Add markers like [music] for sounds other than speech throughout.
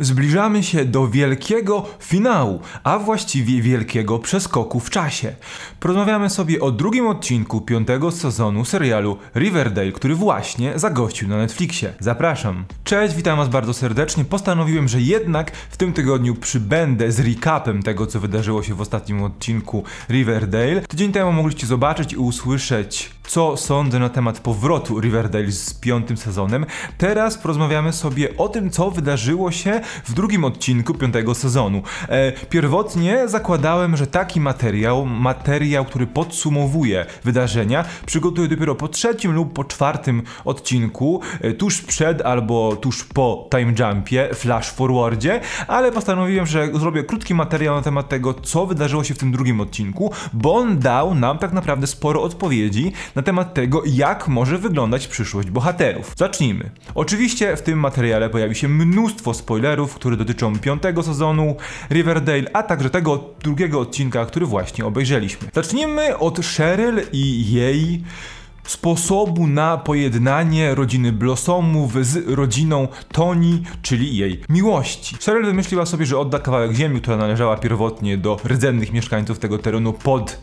Zbliżamy się do wielkiego finału, a właściwie wielkiego przeskoku w czasie. Porozmawiamy sobie o drugim odcinku piątego sezonu serialu Riverdale, który właśnie zagościł na Netflixie. Zapraszam. Cześć, witam was bardzo serdecznie. Postanowiłem, że jednak w tym tygodniu przybędę z recapem tego, co wydarzyło się w ostatnim odcinku Riverdale. Tydzień temu mogliście zobaczyć i usłyszeć co sądzę na temat powrotu Riverdale z piątym sezonem. Teraz porozmawiamy sobie o tym, co wydarzyło się w drugim odcinku piątego sezonu. E, pierwotnie zakładałem, że taki materiał, materiał, który podsumowuje wydarzenia, przygotuję dopiero po trzecim lub po czwartym odcinku, e, tuż przed albo tuż po time jumpie, flash forwardzie, ale postanowiłem, że zrobię krótki materiał na temat tego, co wydarzyło się w tym drugim odcinku, bo on dał nam tak naprawdę sporo odpowiedzi na temat tego, jak może wyglądać przyszłość bohaterów. Zacznijmy. Oczywiście w tym materiale pojawi się mnóstwo spoilerów, które dotyczą piątego sezonu Riverdale, a także tego drugiego odcinka, który właśnie obejrzeliśmy. Zacznijmy od Cheryl i jej sposobu na pojednanie rodziny Blossomów z rodziną Toni, czyli jej miłości. Cheryl wymyśliła sobie, że odda kawałek ziemi, która należała pierwotnie do rdzennych mieszkańców tego terenu pod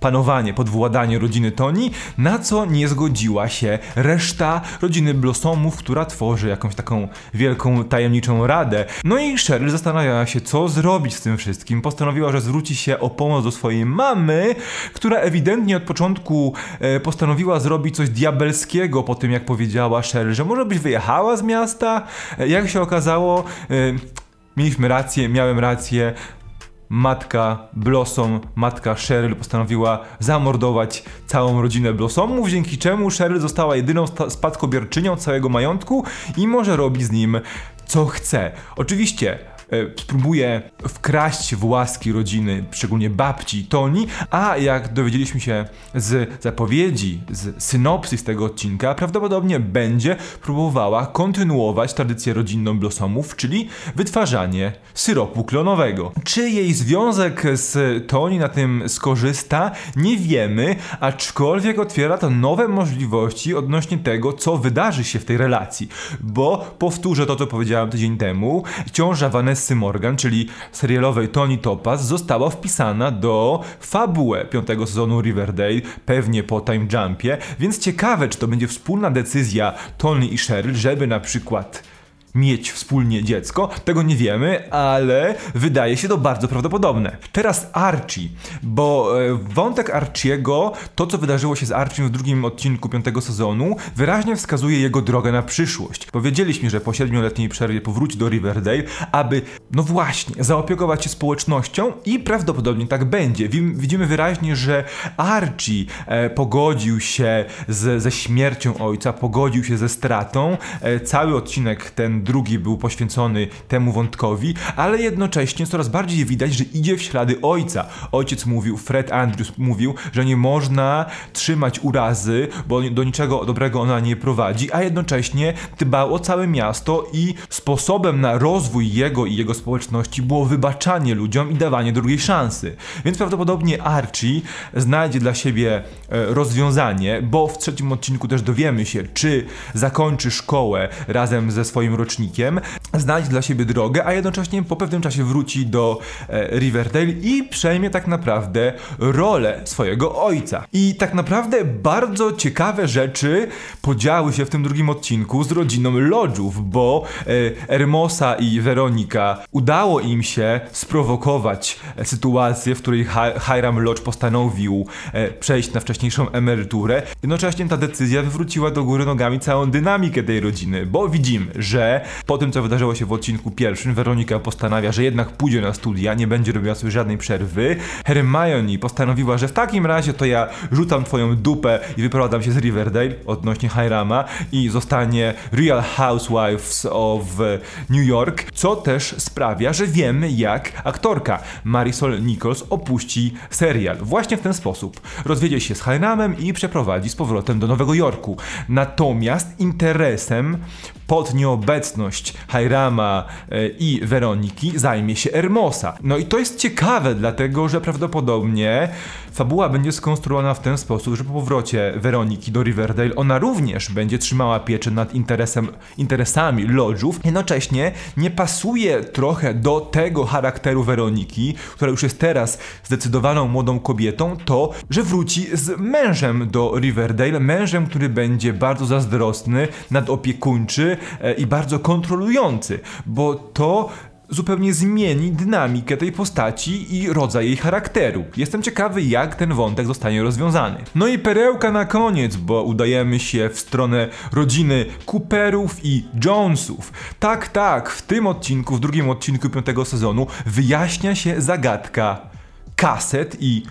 panowanie, podwładanie rodziny Toni, na co nie zgodziła się reszta rodziny Blossomów, która tworzy jakąś taką wielką, tajemniczą radę. No i Cheryl zastanawiała się, co zrobić z tym wszystkim. Postanowiła, że zwróci się o pomoc do swojej mamy, która ewidentnie od początku e, postanowiła zrobić coś diabelskiego po tym, jak powiedziała Cheryl, że może byś wyjechała z miasta. E, jak się okazało, e, mieliśmy rację, miałem rację matka Blossom, matka Cheryl postanowiła zamordować całą rodzinę Blossomów, dzięki czemu Cheryl została jedyną spadkobierczynią całego majątku i może robić z nim co chce. Oczywiście spróbuje wkraść w łaski rodziny, szczególnie babci Toni, a jak dowiedzieliśmy się z zapowiedzi, z synopsys tego odcinka, prawdopodobnie będzie próbowała kontynuować tradycję rodzinną Blossomów, czyli wytwarzanie syropu klonowego. Czy jej związek z Toni na tym skorzysta, nie wiemy, aczkolwiek otwiera to nowe możliwości odnośnie tego, co wydarzy się w tej relacji, bo powtórzę to, co powiedziałem tydzień temu, ciąża Vanessa Vanessy Morgan, czyli serialowej Tony Topaz, została wpisana do fabułę piątego sezonu Riverdale, pewnie po time jumpie, więc ciekawe, czy to będzie wspólna decyzja Tony i Cheryl, żeby na przykład mieć wspólnie dziecko. Tego nie wiemy, ale wydaje się to bardzo prawdopodobne. Teraz Archie, bo e, wątek Archiego, to co wydarzyło się z Archiem w drugim odcinku piątego sezonu, wyraźnie wskazuje jego drogę na przyszłość. Powiedzieliśmy, że po siedmioletniej przerwie powróci do Riverdale, aby, no właśnie, zaopiekować się społecznością i prawdopodobnie tak będzie. Widzimy wyraźnie, że Archie e, pogodził się z, ze śmiercią ojca, pogodził się ze stratą. E, cały odcinek ten drugi był poświęcony temu wątkowi, ale jednocześnie coraz bardziej widać, że idzie w ślady ojca. Ojciec mówił, Fred Andrews mówił, że nie można trzymać urazy, bo do niczego dobrego ona nie prowadzi, a jednocześnie dbał o całe miasto i sposobem na rozwój jego i jego społeczności było wybaczanie ludziom i dawanie drugiej szansy. Więc prawdopodobnie Archie znajdzie dla siebie e, rozwiązanie, bo w trzecim odcinku też dowiemy się, czy zakończy szkołę razem ze swoim rocznikiem rocznikiem, znaleźć dla siebie drogę, a jednocześnie po pewnym czasie wróci do e, Riverdale i przejmie tak naprawdę rolę swojego ojca. I tak naprawdę bardzo ciekawe rzeczy podziały się w tym drugim odcinku z rodziną Lodżów, bo e, Hermosa i Weronika udało im się sprowokować e, sytuację, w której Hiram Lodge postanowił przejść na wcześniejszą emeryturę. Jednocześnie ta decyzja wywróciła do góry nogami całą dynamikę tej rodziny, bo widzimy, że po tym, co wydarzyło się w odcinku pierwszym, Weronika postanawia, że jednak pójdzie na studia, nie będzie robiła sobie żadnej przerwy. Hermione postanowiła, że w takim razie to ja rzucam twoją dupę i wyprowadzam się z Riverdale odnośnie Hirama i zostanie Real Housewives of New York, co też sprawia, że wiemy jak aktorka Marisol Nichols opuści serial. Właśnie w ten sposób. Rozwiedzie się z Hiramem i przeprowadzi z powrotem do Nowego Jorku. Natomiast interesem pod nieobecność Hajrama e, i Weroniki zajmie się Hermosa. No i to jest ciekawe, dlatego że prawdopodobnie fabuła będzie skonstruowana w ten sposób, że po powrocie Weroniki do Riverdale ona również będzie trzymała pieczę nad interesem, interesami lodżów. Jednocześnie nie pasuje trochę do tego charakteru Weroniki, która już jest teraz zdecydowaną młodą kobietą, to, że wróci z mężem do Riverdale, mężem, który będzie bardzo zazdrosny, nadopiekuńczy e, i bardzo kontrolujący, bo to zupełnie zmieni dynamikę tej postaci i rodzaj jej charakteru. Jestem ciekawy, jak ten wątek zostanie rozwiązany. No i perełka na koniec, bo udajemy się w stronę rodziny Cooperów i Jonesów. Tak, tak, w tym odcinku, w drugim odcinku piątego sezonu wyjaśnia się zagadka kaset i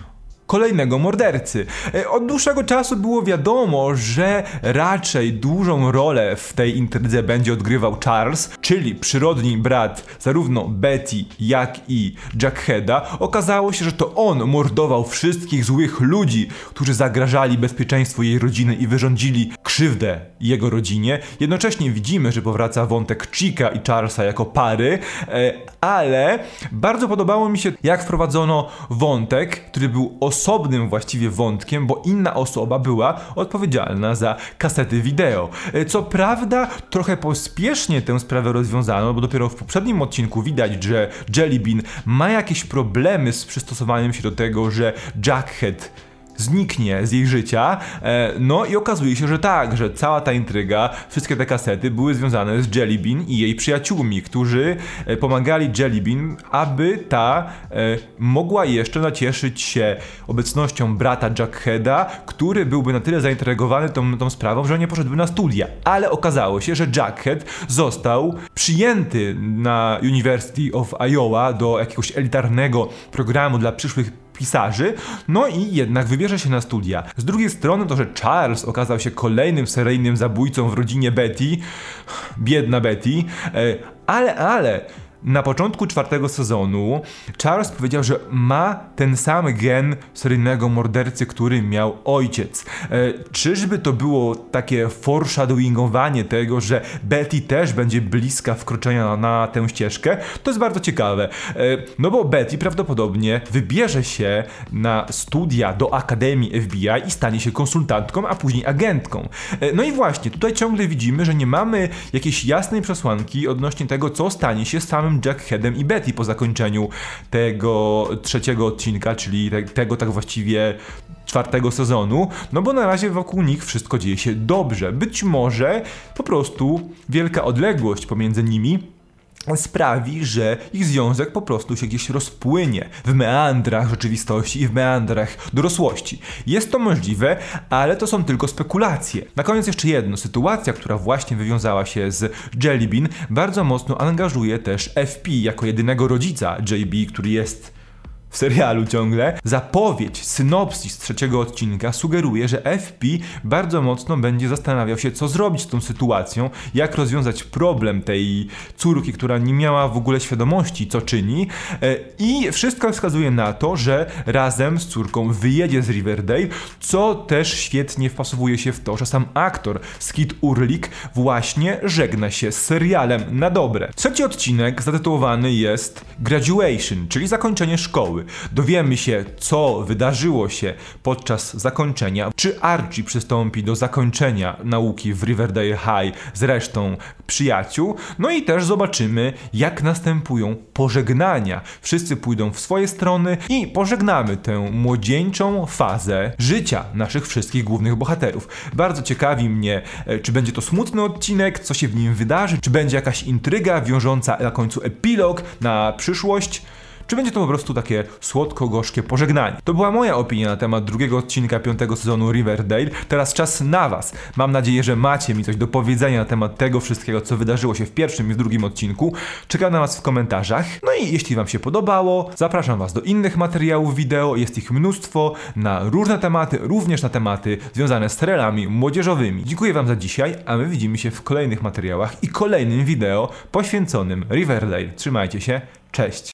kolejnego mordercy. E, od dłuższego czasu było wiadomo, że raczej dużą rolę w tej intrydze będzie odgrywał Charles, czyli przyrodni brat zarówno Betty, jak i Jackheada. Okazało się, że to on mordował wszystkich złych ludzi, którzy zagrażali bezpieczeństwu jej rodziny i wyrządzili krzywdę jego rodzinie. Jednocześnie widzimy, że powraca wątek Chica i Charlesa jako pary, e, ale bardzo podobało mi się, jak wprowadzono wątek, który był osobnym właściwie wątkiem, bo inna osoba była odpowiedzialna za kasety wideo. E, co prawda, trochę pospiesznie tę sprawę rozwiązano, bo dopiero w poprzednim odcinku widać, że Jellybean ma jakieś problemy z przystosowaniem się do tego, że Jackhead zniknie z jej życia. E, no i okazuje się, że tak, że cała ta intryga, wszystkie te kasety były związane z Jellybean i jej przyjaciółmi, którzy e, pomagali Jellybean, aby ta e, mogła jeszcze nacieszyć się obecnością brata Jackheada, który byłby na tyle zainteresowany tą, tą sprawą, że nie poszedłby na studia. Ale okazało się, że Jackhead został przyjęty na University of Iowa do jakiegoś elitarnego programu dla przyszłych pisarzy, no i jednak wybierze się na studia. Z drugiej strony to, że Charles okazał się kolejnym seryjnym zabójcą w rodzinie Betty, [sighs] biedna Betty, e, ale, ale na początku czwartego sezonu Charles powiedział, że ma ten sam gen seryjnego mordercy, który miał ojciec. E, czyżby to było takie foreshadowingowanie tego, że Betty też będzie bliska wkroczenia na, tę ścieżkę? To jest bardzo ciekawe. E, no bo Betty prawdopodobnie wybierze się na studia do Akademii FBI i stanie się konsultantką, a później agentką. E, no i właśnie, tutaj ciągle widzimy, że nie mamy jakiejś jasnej przesłanki odnośnie tego, co stanie się samym samym Jackheadem i Betty po zakończeniu tego trzeciego odcinka, czyli te, tego tak właściwie czwartego sezonu, no bo na razie wokół nich wszystko dzieje się dobrze. Być może po prostu wielka odległość pomiędzy nimi sprawi, że ich związek po prostu się gdzieś rozpłynie w meandrach rzeczywistości i w meandrach dorosłości. Jest to możliwe, ale to są tylko spekulacje. Na koniec jeszcze jedno. Sytuacja, która właśnie wywiązała się z Jellybean, bardzo mocno angażuje też FP jako jedynego rodzica JB, który jest w serialu ciągle, zapowiedź, synopsis trzeciego odcinka sugeruje, że FP bardzo mocno będzie zastanawiał się, co zrobić z tą sytuacją, jak rozwiązać problem tej córki, która nie miała w ogóle świadomości, co czyni. E, I wszystko wskazuje na to, że razem z córką wyjedzie z Riverdale, co też świetnie wpasowuje się w to, że sam aktor Skid Urlik właśnie żegna się z serialem na dobre. Trzeci odcinek zatytułowany jest Graduation, czyli zakończenie szkoły. Dowiemy się, co wydarzyło się podczas zakończenia, czy Archie przystąpi do zakończenia nauki w Riverdale High z resztą przyjaciół, no i też zobaczymy, jak następują pożegnania. Wszyscy pójdą w swoje strony i pożegnamy tę młodzieńczą fazę życia naszych wszystkich głównych bohaterów. Bardzo ciekawi mnie, e, czy będzie to smutny odcinek, co się w nim wydarzy, czy będzie jakaś intryga wiążąca na końcu epilog na przyszłość czy będzie to po prostu takie słodko-gorzkie pożegnanie. To była moja opinia na temat drugiego odcinka piątego sezonu Riverdale. Teraz czas na Was. Mam nadzieję, że macie mi coś do powiedzenia na temat tego wszystkiego, co wydarzyło się w pierwszym i w drugim odcinku. Czekam na Was w komentarzach. No i jeśli Wam się podobało, zapraszam Was do innych materiałów wideo. Jest ich mnóstwo na różne tematy, również na tematy związane z serialami młodzieżowymi. Dziękuję Wam za dzisiaj, a my widzimy się w kolejnych materiałach i kolejnym wideo poświęconym Riverdale. Trzymajcie się, cześć!